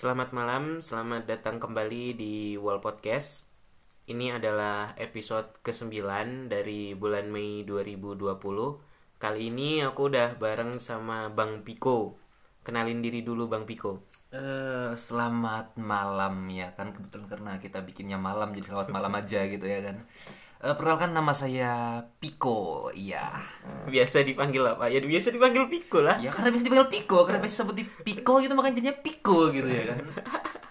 Selamat malam, selamat datang kembali di Wall Podcast. Ini adalah episode ke-9 dari bulan Mei 2020. Kali ini aku udah bareng sama Bang Piko. Kenalin diri dulu Bang Piko. Eh, selamat malam ya kan kebetulan karena kita bikinnya malam jadi selamat malam aja gitu ya kan. Eh, perkenalkan nama saya Piko, iya. Biasa dipanggil apa? Ya biasa dipanggil Piko lah. Ya karena biasa dipanggil Piko, karena biasa sebut di Piko gitu makanya jadinya Piko gitu ya kan.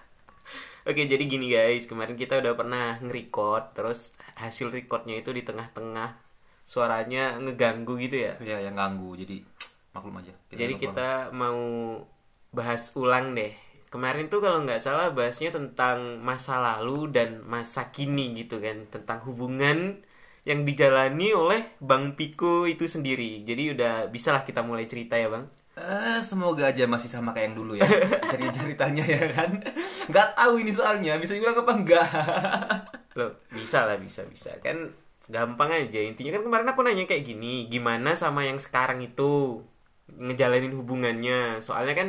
Oke, jadi gini guys, kemarin kita udah pernah nge-record, terus hasil recordnya itu di tengah-tengah suaranya ngeganggu gitu ya. ya yang ganggu jadi maklum aja. Jadi telepon. kita mau bahas ulang deh. Kemarin tuh kalau nggak salah bahasnya tentang masa lalu dan masa kini gitu kan, tentang hubungan yang dijalani oleh Bang Piko itu sendiri. Jadi udah bisa lah kita mulai cerita ya Bang. Eh, semoga aja masih sama kayak yang dulu ya. Cari ceritanya ya kan. Nggak tahu ini soalnya, bisa dibilang apa enggak. Loh, bisa lah, bisa, bisa. Kan gampang aja. Intinya kan kemarin aku nanya kayak gini, gimana sama yang sekarang itu ngejalanin hubungannya. Soalnya kan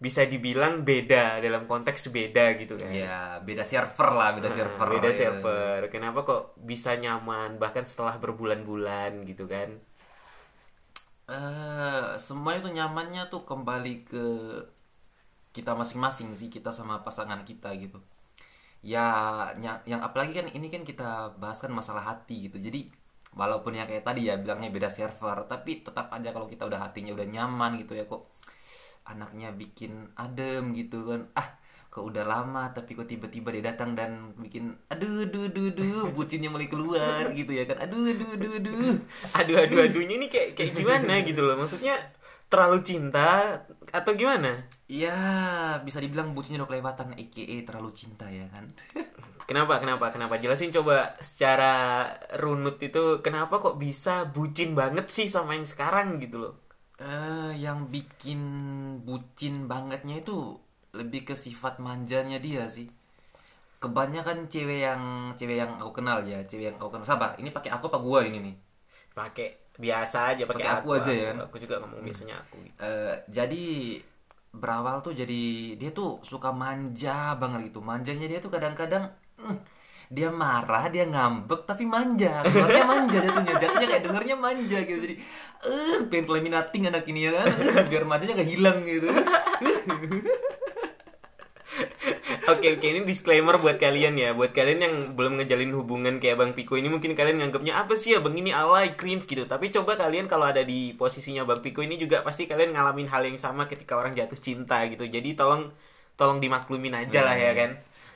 bisa dibilang beda dalam konteks beda gitu kan. ya, beda server lah, beda server. Nah, beda ya. server. Kenapa kok bisa nyaman bahkan setelah berbulan-bulan gitu kan? eh semua itu nyamannya tuh kembali ke kita masing-masing sih kita sama pasangan kita gitu ya yang apalagi kan ini kan kita bahas kan masalah hati gitu jadi walaupun ya kayak tadi ya bilangnya beda server tapi tetap aja kalau kita udah hatinya udah nyaman gitu ya kok anaknya bikin adem gitu kan ah kok udah lama tapi kok tiba-tiba dia datang dan bikin aduh aduh aduh aduh bucinnya mulai keluar gitu ya kan aduh aduh aduh aduh Aduh aduh aduhnya ini kayak kayak gimana gitu loh. Maksudnya terlalu cinta atau gimana? Ya, bisa dibilang bucinnya udah kelewatan EKE terlalu cinta ya kan. Kenapa? Kenapa? Kenapa? Jelasin coba secara runut itu kenapa kok bisa bucin banget sih sama yang sekarang gitu loh. Eh, yang bikin bucin bangetnya itu lebih ke sifat manjanya dia sih. Kebanyakan cewek yang cewek yang aku kenal ya, cewek yang aku kenal. Sabar, ini pakai aku apa gua ini nih? Pakai biasa aja pakai Pakai aku aja ya. Aku juga ngomong biasanya aku gitu. Eh, jadi berawal tuh jadi dia tuh suka manja banget gitu manjanya dia tuh kadang-kadang mm, dia marah dia ngambek tapi manja. Dengernya manja jatuhnya jatuhnya kayak dengernya manja gitu. Jadi eh pengen pelaminating anak ini ya kan. Biar manjanya gak hilang gitu. Oke oke ini disclaimer buat kalian ya. Buat kalian yang belum ngejalin hubungan kayak Bang Piko ini Mungkin kalian nganggapnya apa sih ya Bang? Ini alay cringe gitu. Tapi coba kalian kalau ada di posisinya Bang Piko ini juga Pasti kalian ngalamin hal yang sama ketika orang jatuh cinta gitu. Jadi tolong tolong dimaklumin aja lah ya kan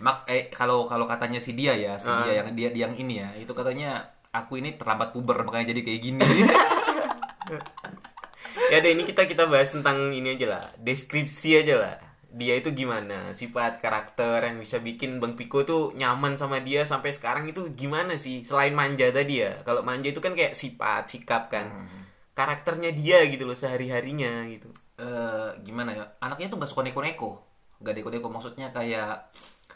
mak eh kalau kalau katanya si dia ya si dia yang dia yang ini ya itu katanya aku ini terlambat puber makanya jadi kayak gini. Ya udah ini kita kita bahas tentang ini aja lah Deskripsi aja lah. Dia itu gimana Sifat karakter yang bisa bikin Bang Piko tuh nyaman sama dia Sampai sekarang itu gimana sih Selain manja tadi ya? Kalau manja itu kan kayak sifat, sikap kan. Karakternya dia gitu loh sehari-harinya gitu. Eh gimana ya? Anaknya tuh nggak suka neko-neko. Nggak neko-neko maksudnya kayak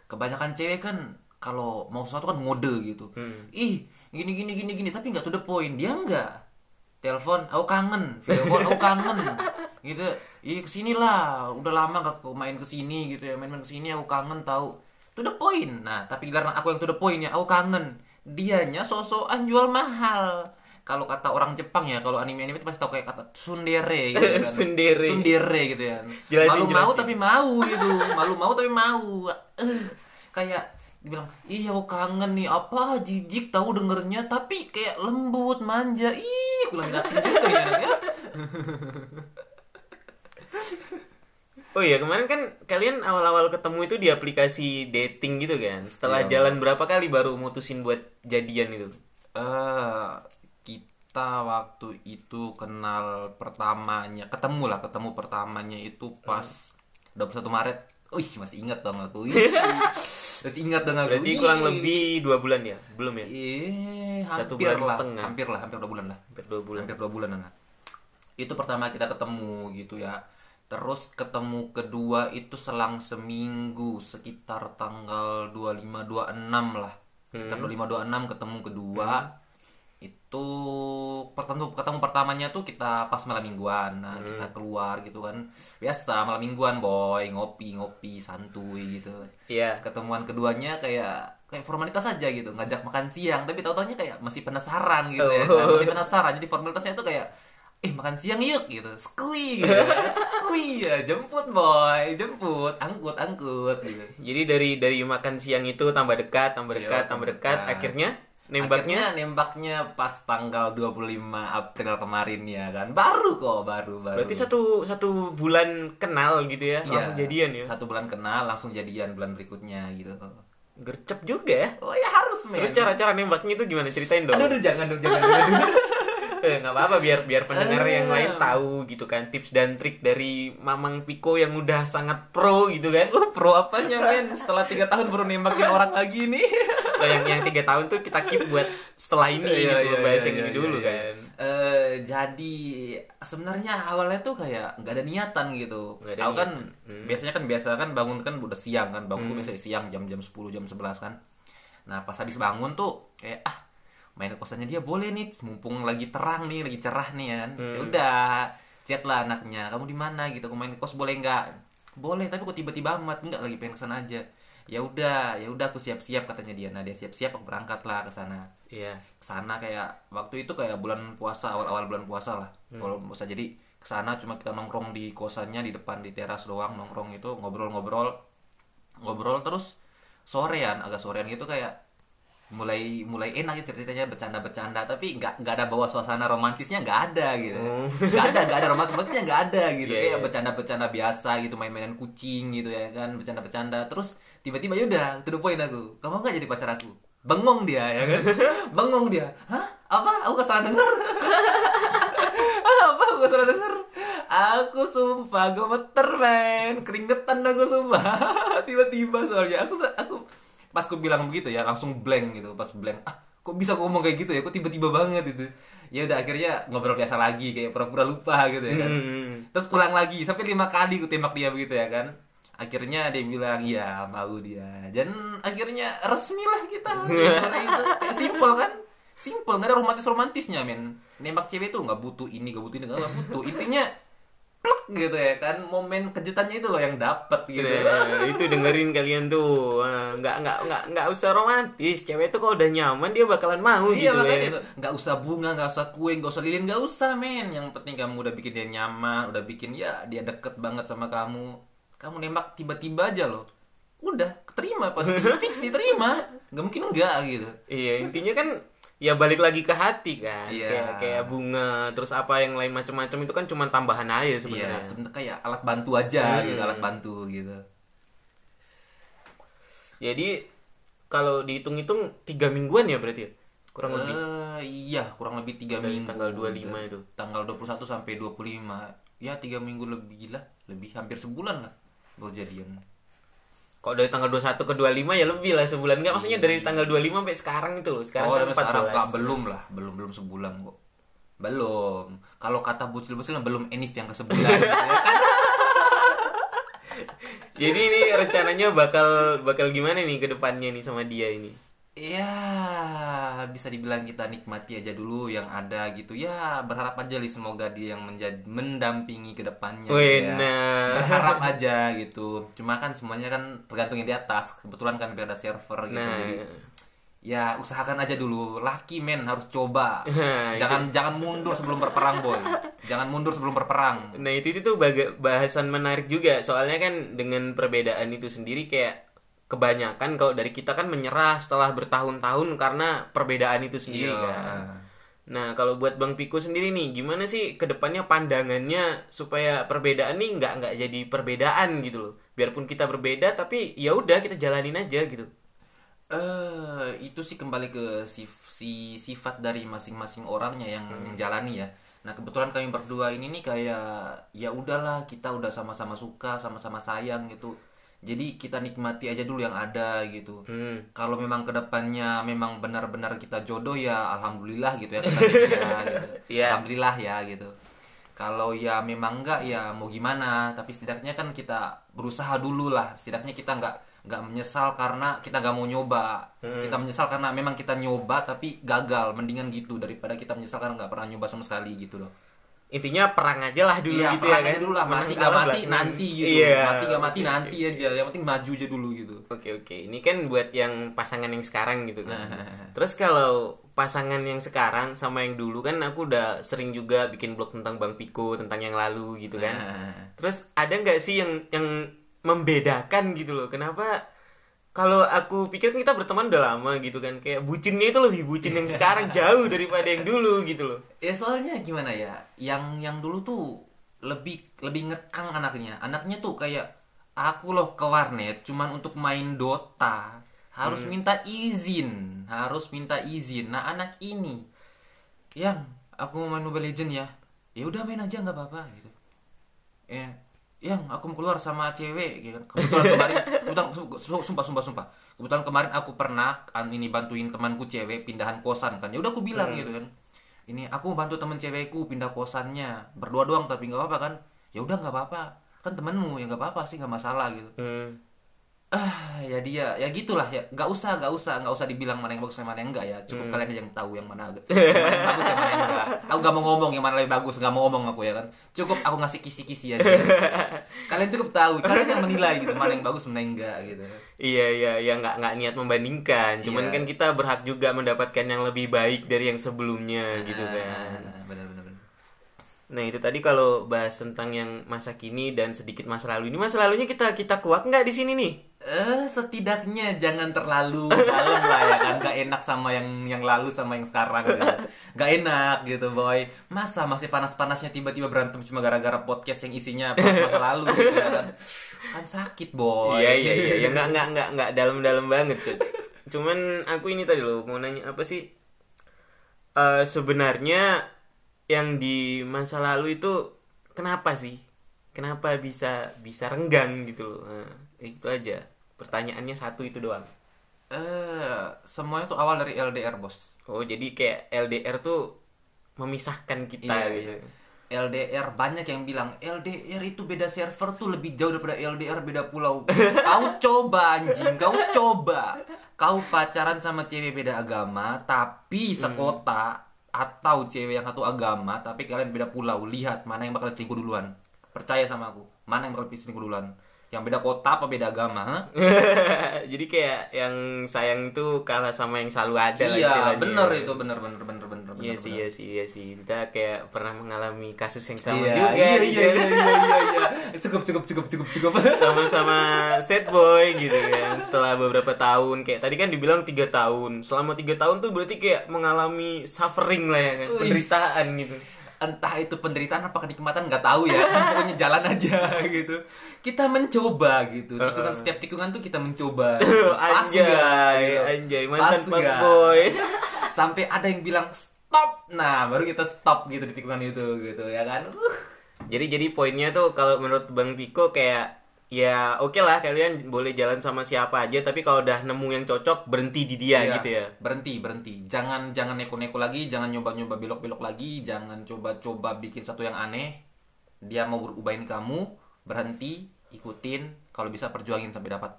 kebanyakan cewek kan kalau mau sesuatu kan ngode gitu. Ih gini gini gini gini tapi nggak to the point. Dia nggak. Telepon aku kangen. Video call aku kangen. Gitu. Ih ke sini lah. Udah lama gak main ke sini gitu ya. Main-main ke sini aku kangen tahu to the point. Nah tapi giliran aku yang to the point ya aku kangen. Dianya sosokan jual mahal kalau kata orang Jepang ya kalau anime anime itu pasti tau kayak kata sundere gitu kan Sundere. sundere gitu ya Jelasin, malu mau jelasin. tapi mau gitu malu mau tapi mau Eh, kayak dibilang ih aku kangen nih apa jijik tahu dengernya tapi kayak lembut manja ih datin juga ya anaknya. Oh iya kemarin kan kalian awal-awal ketemu itu di aplikasi dating gitu kan Setelah Iya. jalan berapa kali baru mutusin buat jadian itu eh kita waktu itu kenal pertamanya ketemu lah ketemu pertamanya itu pas 21 Maret Wih masih ingat dong aku Ih, masih ingat dong aku Berarti kurang lebih dua bulan ya? Belum ya? Eh, Satu hampir bulan lah, setengah. hampir lah, hampir dua bulan lah. Hampir dua bulan Hampir dua bulan nah. Itu pertama kita ketemu gitu ya. Terus ketemu kedua itu selang seminggu sekitar tanggal 25 26 lah. Sekitar Hmm. 25 26 ketemu kedua. Itu tuh pertemu ketemu pertamanya tuh kita pas malam mingguan. Nah Hmm. kita keluar gitu kan. Biasa malam mingguan boy ngopi ngopi santuy gitu. Iya. ketemuan keduanya kayak kayak formalitas aja gitu. Ngajak makan siang. Tapi tau taunya kayak masih penasaran gitu ya kan? Oh. masih penasaran. Jadi formalitasnya tuh kayak eh makan siang yuk gitu. Skui gitu skui ya jemput boy. Jemput angkut angkut gitu. Jadi dari dari makan siang itu tambah dekat, tambah dekat, tambah tambah dekat, dekat. akhirnya nembaknya Akhirnya nembaknya pas tanggal 25 April kemarin ya kan baru kok baru baru berarti satu satu bulan kenal gitu ya, Iya, langsung jadian ya. satu bulan kenal langsung jadian bulan berikutnya gitu Gercep juga ya. oh ya harus men Terus cara-cara nembaknya itu gimana ceritain dong? aduh, aduh jangan dong jangan. Eh, nggak apa-apa biar biar pendengar Ah. yang lain tahu gitu kan tips dan trik dari Mamang Piko yang udah sangat pro gitu kan. Uh, pro apanya men setelah tiga tahun baru nembakin orang lagi nih yang yang tiga tahun tuh kita keep buat setelah ini Iya, gitu iya, bahas iya, yang ini iya, dulu iya. kan. Eh, jadi sebenarnya awalnya tuh kayak nggak ada niatan gitu. Nggak ada Aku kan niatan. Hmm. biasanya kan biasa kan bangun kan udah siang kan bangun tuh biasanya siang jam jam 10 jam 11 kan. Nah pas habis bangun tuh kayak ah main ke kosannya dia boleh nih mumpung lagi terang nih lagi cerah nih kan. Hmm. Ya udah chat lah anaknya kamu di mana gitu aku main ke kos boleh nggak? Boleh tapi kok tiba-tiba amat nggak lagi pengen ke sana aja. Ya udah ya udah aku siap-siap katanya dia. Nah dia siap-siap aku berangkat lah ke sana Iya. ke sana kayak waktu itu kayak bulan puasa awal-awal bulan puasa lah kalau puasa jadi ke sana cuma kita nongkrong di kosannya di depan di teras doang nongkrong itu ngobrol-ngobrol ngobrol terus sorean agak sorean gitu kayak mulai mulai enak ya ceritanya bercanda-bercanda. Tapi nggak nggak ada bawa suasana romantisnya nggak ada gitu. Nggak ada nggak ada romantis romantisnya nggak ada gitu. Iya, kayak iya. bercanda-bercanda biasa gitu main-mainan kucing gitu ya kan bercanda-bercanda. Terus tiba-tiba yaudah to the point aku. Kamu nggak jadi pacar aku? Bengong dia ya kan? Bengong dia. Hah? Apa? Aku gak salah denger. Apa? Aku gak salah denger. Aku sumpah gemeter men. Keringetan aku sumpah. Tiba-tiba soalnya aku aku pas aku bilang begitu ya langsung blank gitu pas blank ah kok bisa aku ngomong kayak gitu ya? Kok tiba-tiba banget itu? Ya udah akhirnya ngobrol biasa lagi kayak pura-pura lupa gitu ya kan. Hmm. terus pulang lagi sampai lima kali gue tembak dia begitu ya kan. Akhirnya dia bilang ya mau dia. Dan akhirnya resmi lah kita itu. Simple kan? Simple nggak ada romantis romantisnya men. Nembak cewek tuh nggak butuh ini nggak butuh ini nggak butuh. Intinya plek gitu ya kan momen kejutannya itu loh yang dapat gitu. Nah, itu dengerin kalian tuh. Ah, nggak nggak nggak nggak usah romantis. Cewek tuh kalau udah nyaman dia bakalan mau Iya gitu ya. itu. Nggak usah bunga, nggak usah kue, nggak usah lilin, nggak usah men. Yang penting kamu udah bikin dia nyaman, udah bikin ya dia deket banget sama kamu. Kamu nembak tiba-tiba aja loh, udah keterima pasti, fix diterima, nggak mungkin enggak gitu. iya intinya kan ya balik lagi ke hati kan Iya. kayak kayak bunga terus apa yang lain macam-macam itu kan cuma tambahan aja Iya, sebenarnya sebenarnya kayak alat bantu aja Hmm. gitu, alat bantu gitu. jadi kalau dihitung-hitung tiga mingguan ya berarti ya kurang lebih Eh, iya, kurang lebih tiga Dari minggu. tanggal 25 itu. Tanggal 21 sampai 25. Ya, tiga minggu lebih lah, lebih hampir sebulan lah baru jadian. Kalau dari tanggal 21 ke 25 ya lebih lah sebulan. Nggak maksudnya dari tanggal 25 sampai sekarang itu loh. Sekarang oh, kan sampai sekarang. 14 Nggak, belum lah, belum belum sebulan kok. Belum. Kalau kata bucil-bucil belum enif yang ke sebulan. jadi ini rencananya bakal bakal gimana nih ke depannya nih sama dia ini Ya, bisa dibilang kita nikmati aja dulu yang ada gitu. Ya, berharap aja li semoga dia yang menjadi mendampingi ke depannya. Wih, gitu ya. nah. Berharap aja gitu. Cuma kan semuanya kan tergantung yang di atas. Kebetulan kan beda server gitu. Nah. Jadi ya usahakan aja dulu. Laki men harus coba. Nah, jangan jangan mundur sebelum berperang, boy. Jangan mundur sebelum berperang. Nah itu itu tuh bahasan menarik juga soalnya kan dengan perbedaan itu sendiri kayak kebanyakan kalau dari kita kan menyerah setelah bertahun-tahun karena perbedaan itu sendiri Iya. kan. Nah kalau buat Bang Piko sendiri nih gimana sih ke depannya pandangannya supaya perbedaan nih nggak nggak jadi perbedaan gitu loh. Biarpun kita berbeda tapi ya udah kita jalanin aja gitu. Eh, itu sih kembali ke sif- si sifat dari masing-masing orangnya yang yang jalani ya. Nah, kebetulan kami berdua ini nih kayak ya udahlah, kita udah sama-sama suka, sama-sama sayang gitu. Jadi kita nikmati aja dulu yang ada gitu. Hmm. Kalau memang ke depannya memang benar-benar kita jodoh ya alhamdulillah gitu ya. dia, gitu. Iya. Alhamdulillah ya gitu. Kalau ya memang enggak ya mau gimana, tapi setidaknya kan kita berusaha dulu lah. Setidaknya kita enggak nggak menyesal karena kita nggak mau nyoba kita menyesal karena memang kita nyoba tapi gagal mendingan gitu daripada kita menyesal karena nggak pernah nyoba sama sekali gitu loh intinya perang aja lah dulu iya gitu perang ya kan aja dulu lah mati kalah mati nanti gitu iya mati nggak mati nanti oke. aja yang penting maju aja dulu gitu Oke oke, ini kan buat yang pasangan yang sekarang gitu kan. Nah. Terus kalau pasangan yang sekarang sama yang dulu kan aku udah sering juga bikin blog tentang Bang Piko tentang yang lalu gitu kan. Nah. Terus ada nggak sih yang yang membedakan gitu loh? Kenapa? Kalau aku pikir kita berteman udah lama gitu kan, kayak bucinnya itu lebih bucin yang sekarang jauh daripada yang dulu gitu loh. ya soalnya gimana ya yang yang dulu tuh lebih lebih ngekang anaknya. Anaknya tuh kayak aku loh ke warnet cuman untuk main Dota. Harus minta izin harus minta izin. Nah anak ini yang aku mau main Mobile Legend ya ya udah main aja nggak apa-apa gitu. Ya yang aku mau keluar sama cewek gitu kan. Kebetulan kemarin kebetulan su- sumpah sumpah sumpah. Kebetulan kemarin aku pernah an ini bantuin temanku cewek pindahan kosan kan. Ya udah aku bilang gitu kan. Ini aku bantu temen cewekku pindah kosannya. Berdua doang tapi nggak apa-apa kan. Ya udah nggak apa-apa. Kan temenmu ya nggak apa-apa sih nggak masalah gitu. Hmm. Ah ya dia. Ya gitulah ya. Nggak usah nggak usah. Nggak usah dibilang mana yang bagus mana yang enggak ya. Cukup kalian aja yang tahu yang mana yang mana yang bagus yang mana yang enggak aku nggak mau ngomong yang mana lebih bagus nggak mau ngomong aku ya kan. Cukup aku ngasih kisi-kisi aja. Kalian cukup tahu kalian yang menilai gitu mana yang bagus mana yang enggak gitu. Iya iya ya nggak nggak niat membandingkan, cuman Iya. kan kita berhak juga mendapatkan yang lebih baik dari yang sebelumnya gitu kan. Ah, benar benar benar. Nah itu tadi kalau bahas tentang yang masa kini dan sedikit masa lalu. Ini masa lalunya kita kita kuat nggak di sini nih? Eh setidaknya jangan terlalu dalam lah ya kan gak enak sama yang yang lalu sama yang sekarang gitu. gak enak gitu boy masa masih panas-panasnya tiba-tiba berantem cuma gara-gara podcast yang isinya masa lalu gitu ya kan kan sakit boy Iya iya iya ya nggak nggak nggak nggak dalam-dalam banget cuy. Cuman aku ini tadi loh mau nanya apa sih? Eh sebenarnya yang di masa lalu itu kenapa sih? Kenapa bisa bisa renggang gitu loh? Nah, itu aja. Pertanyaannya satu itu doang. eh semuanya tuh awal dari LDR bos Oh jadi kayak LDR tuh memisahkan kita Iya, gitu. iya. LDR banyak yang bilang LDR itu beda server tuh lebih jauh daripada LDR beda pulau. Kau coba anjing, kau coba. Kau pacaran sama cewek beda agama tapi sekota atau cewek yang satu agama tapi kalian beda pulau. Lihat mana yang bakal selingkuh duluan. Percaya sama aku. Mana yang bakal selingkuh duluan? Yang beda kota apa beda agama? jadi kayak yang sayang tuh kalah sama yang selalu ada lah Iya, istilahnya. bener itu, bener bener bener bener Iya sih, iya sih, iya sih. Kita kayak pernah mengalami kasus yang sama Iya, juga. iya, gitu. iya, iya, iya, iya, iya. Cukup, cukup, cukup, cukup, cukup. Sama-sama sad boy gitu kan. Setelah beberapa tahun, kayak tadi kan dibilang tiga tahun. Selama tiga tahun tuh berarti kayak mengalami suffering lah ya kan, penderitaan gitu. Entah itu penderitaan apa kenikmatan nggak tahu ya. Pokoknya jalan aja gitu. Kita mencoba gitu. Tikungan setiap tikungan tuh kita mencoba. Pas anjay, gitu. anjay, mantan fuckboy. sampai ada yang bilang stop. Nah baru kita stop gitu di tikungan itu gitu ya kan? Uh. Jadi jadi poinnya tuh kalau menurut Bang Piko kayak ya oke lah kalian boleh jalan sama siapa aja tapi kalau udah nemu yang cocok berhenti di dia Iya, gitu ya. berhenti berhenti jangan jangan neko-neko lagi jangan nyoba-nyoba belok-belok lagi jangan coba-coba bikin satu yang aneh dia mau berubahin kamu berhenti ikutin kalau bisa perjuangin sampai dapat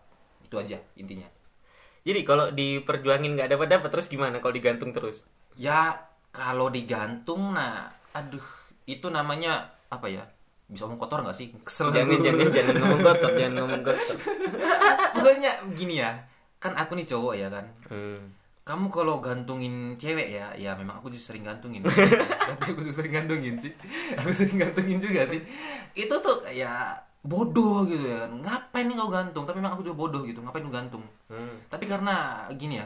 itu aja intinya Jadi kalau diperjuangin nggak dapat dapat terus gimana kalau digantung terus? Ya kalau digantung nah aduh itu namanya apa ya? Bisa ngomong kotor nggak sih? Kesel Jangan jangan jangan ngomong kotor, jangan ngomong kotor. Pokoknya gini ya. Kan aku nih cowok ya kan. Hmm. Kamu kalau gantungin cewek ya, ya memang aku juga sering gantungin. Tapi aku juga sering gantungin sih. Aku sering gantungin juga sih. Itu tuh ya bodoh gitu ya. Ngapain nih kau gantung? Tapi memang aku juga bodoh gitu. Ngapain lu gantung? Hmm. Tapi karena gini ya,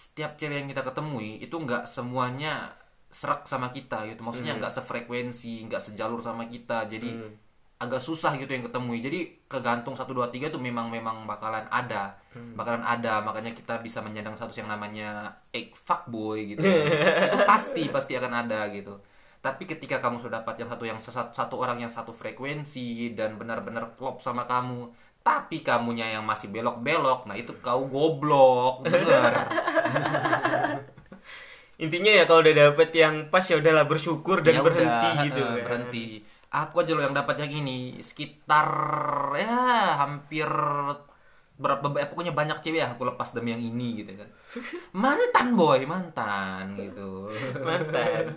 setiap cewek yang kita ketemui itu nggak semuanya serak sama kita gitu. Maksudnya nggak sefrekuensi, nggak sejalur sama kita. Jadi agak susah gitu yang ketemui. Jadi kegantung 1 2 3 tuh memang memang bakalan ada. Bakalan ada, makanya kita bisa menyandang status yang namanya egg fuckboy gitu. itu pasti pasti akan ada gitu. Tapi ketika kamu sudah dapat yang satu yang sesat- satu orang yang satu frekuensi dan benar-benar klop sama kamu, tapi kamunya yang masih belok-belok, nah itu kau goblok, bener. Intinya ya kalau udah dapet yang pas ya udahlah bersyukur dan Ya berhenti udah, gitu. eh, kan. berhenti. Aku aja loh yang dapat yang ini sekitar ya hampir berapa eh, pokoknya banyak cewek aku lepas demi yang ini gitu kan mantan boy mantan gitu mantan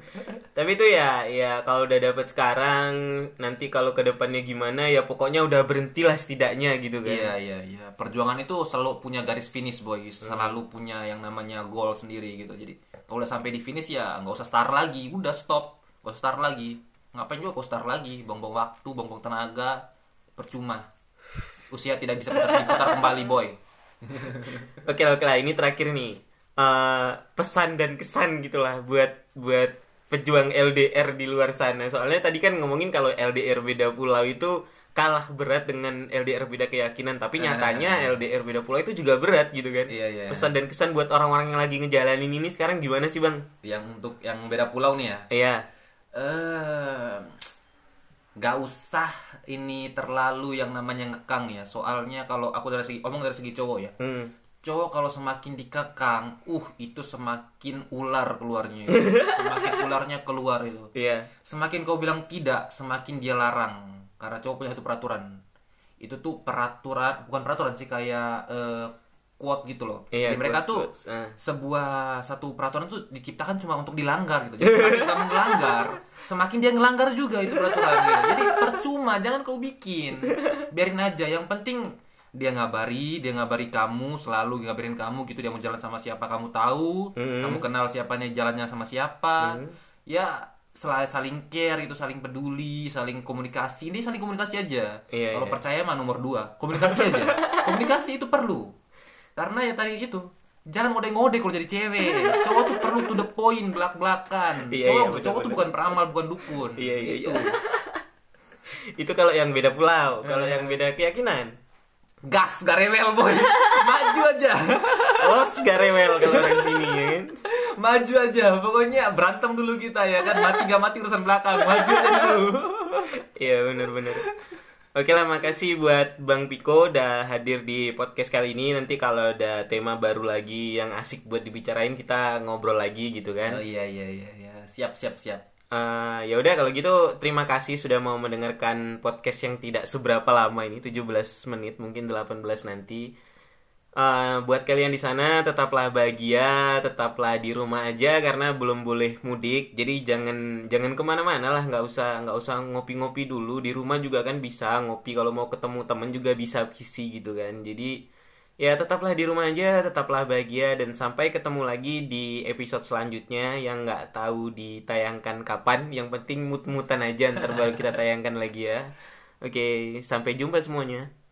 tapi itu ya ya kalau udah dapet sekarang nanti kalau ke depannya gimana ya pokoknya udah berhentilah setidaknya gitu kan iya iya iya perjuangan itu selalu punya garis finish boy selalu punya yang namanya goal sendiri gitu jadi kalau udah sampai di finish ya nggak usah start lagi. Udah stop. Nggak usah start lagi. Ngapain juga kau start lagi? Buang-buang waktu buang-buang tenaga. Percuma. Usia tidak bisa putar diputar kembali boy. Oke oke lah. Ini terakhir nih. Eh, pesan dan kesan gitulah buat buat pejuang LDR di luar sana. Soalnya tadi kan ngomongin kalau LDR beda pulau itu kalah berat dengan LDR beda keyakinan tapi nyatanya LDR beda pulau itu juga berat gitu kan. Iya, iya. pesan dan kesan buat orang-orang yang lagi ngejalanin ini sekarang gimana sih bang? Yang untuk yang beda pulau nih ya? Iya. Eh nggak usah ini terlalu yang namanya ngekang ya. Soalnya kalau aku dari segi omong dari segi cowok ya. Hmm. cowok kalau semakin dikekang uh itu semakin ular keluarnya. Itu. semakin ularnya keluar itu. Iya. Semakin kau bilang tidak semakin dia larang karena cowok punya satu peraturan. Itu tuh peraturan bukan peraturan sih kayak eh, quote gitu loh. Iya, Jadi mereka quotes, tuh quotes, ah. sebuah satu peraturan tuh diciptakan cuma untuk dilanggar gitu. Jadi semakin kamu melanggar semakin dia ngelanggar juga itu peraturan gitu. jadi percuma jangan kau bikin. Biarin aja yang penting dia ngabari dia ngabari kamu selalu ngabarin kamu gitu dia mau jalan sama siapa kamu tahu. Kamu kenal siapanya jalannya sama siapa. Ya selalu saling care itu saling peduli saling komunikasi. Ini saling komunikasi aja. Iya, kalau iya. percaya mah nomor dua. Komunikasi aja. Komunikasi itu perlu. Karena ya tadi itu jangan ngode-ngode kalau jadi cewek. Cowok tuh perlu to the point belak belakan Iya, cowok iya, betul, cowok tuh betul. bukan peramal bukan dukun. Iya, iya, Gitu. iya. itu kalau yang beda pulau kalau yang beda keyakinan. Gas gak rewel boy. Maju aja. Los garewel kalau orang sini ya kan maju aja pokoknya berantem dulu kita ya kan. Mati gak mati urusan belakang. Maju aja dulu. Iya bener-bener Oke lah makasih buat Bang Piko udah hadir di podcast kali ini. Nanti kalau ada tema baru lagi yang asik buat dibicarain kita ngobrol lagi gitu oh kan iya iya iya iya. Siap siap siap. Eh, Ya udah kalau gitu terima kasih sudah mau mendengarkan podcast yang tidak seberapa lama ini 17 menit mungkin 18 nanti Eh, buat kalian di sana tetaplah bahagia, tetaplah di rumah aja karena belum boleh mudik. Jadi jangan jangan ke mana-mana lah, nggak usah nggak usah ngopi-ngopi dulu di rumah juga kan bisa ngopi kalau mau ketemu temen juga bisa visi gitu kan. Jadi ya tetaplah di rumah aja, tetaplah bahagia dan sampai ketemu lagi di episode selanjutnya yang nggak tahu ditayangkan kapan. Yang penting mut-mutan aja ntar baru kita tayangkan lagi ya. Oke, sampai jumpa semuanya.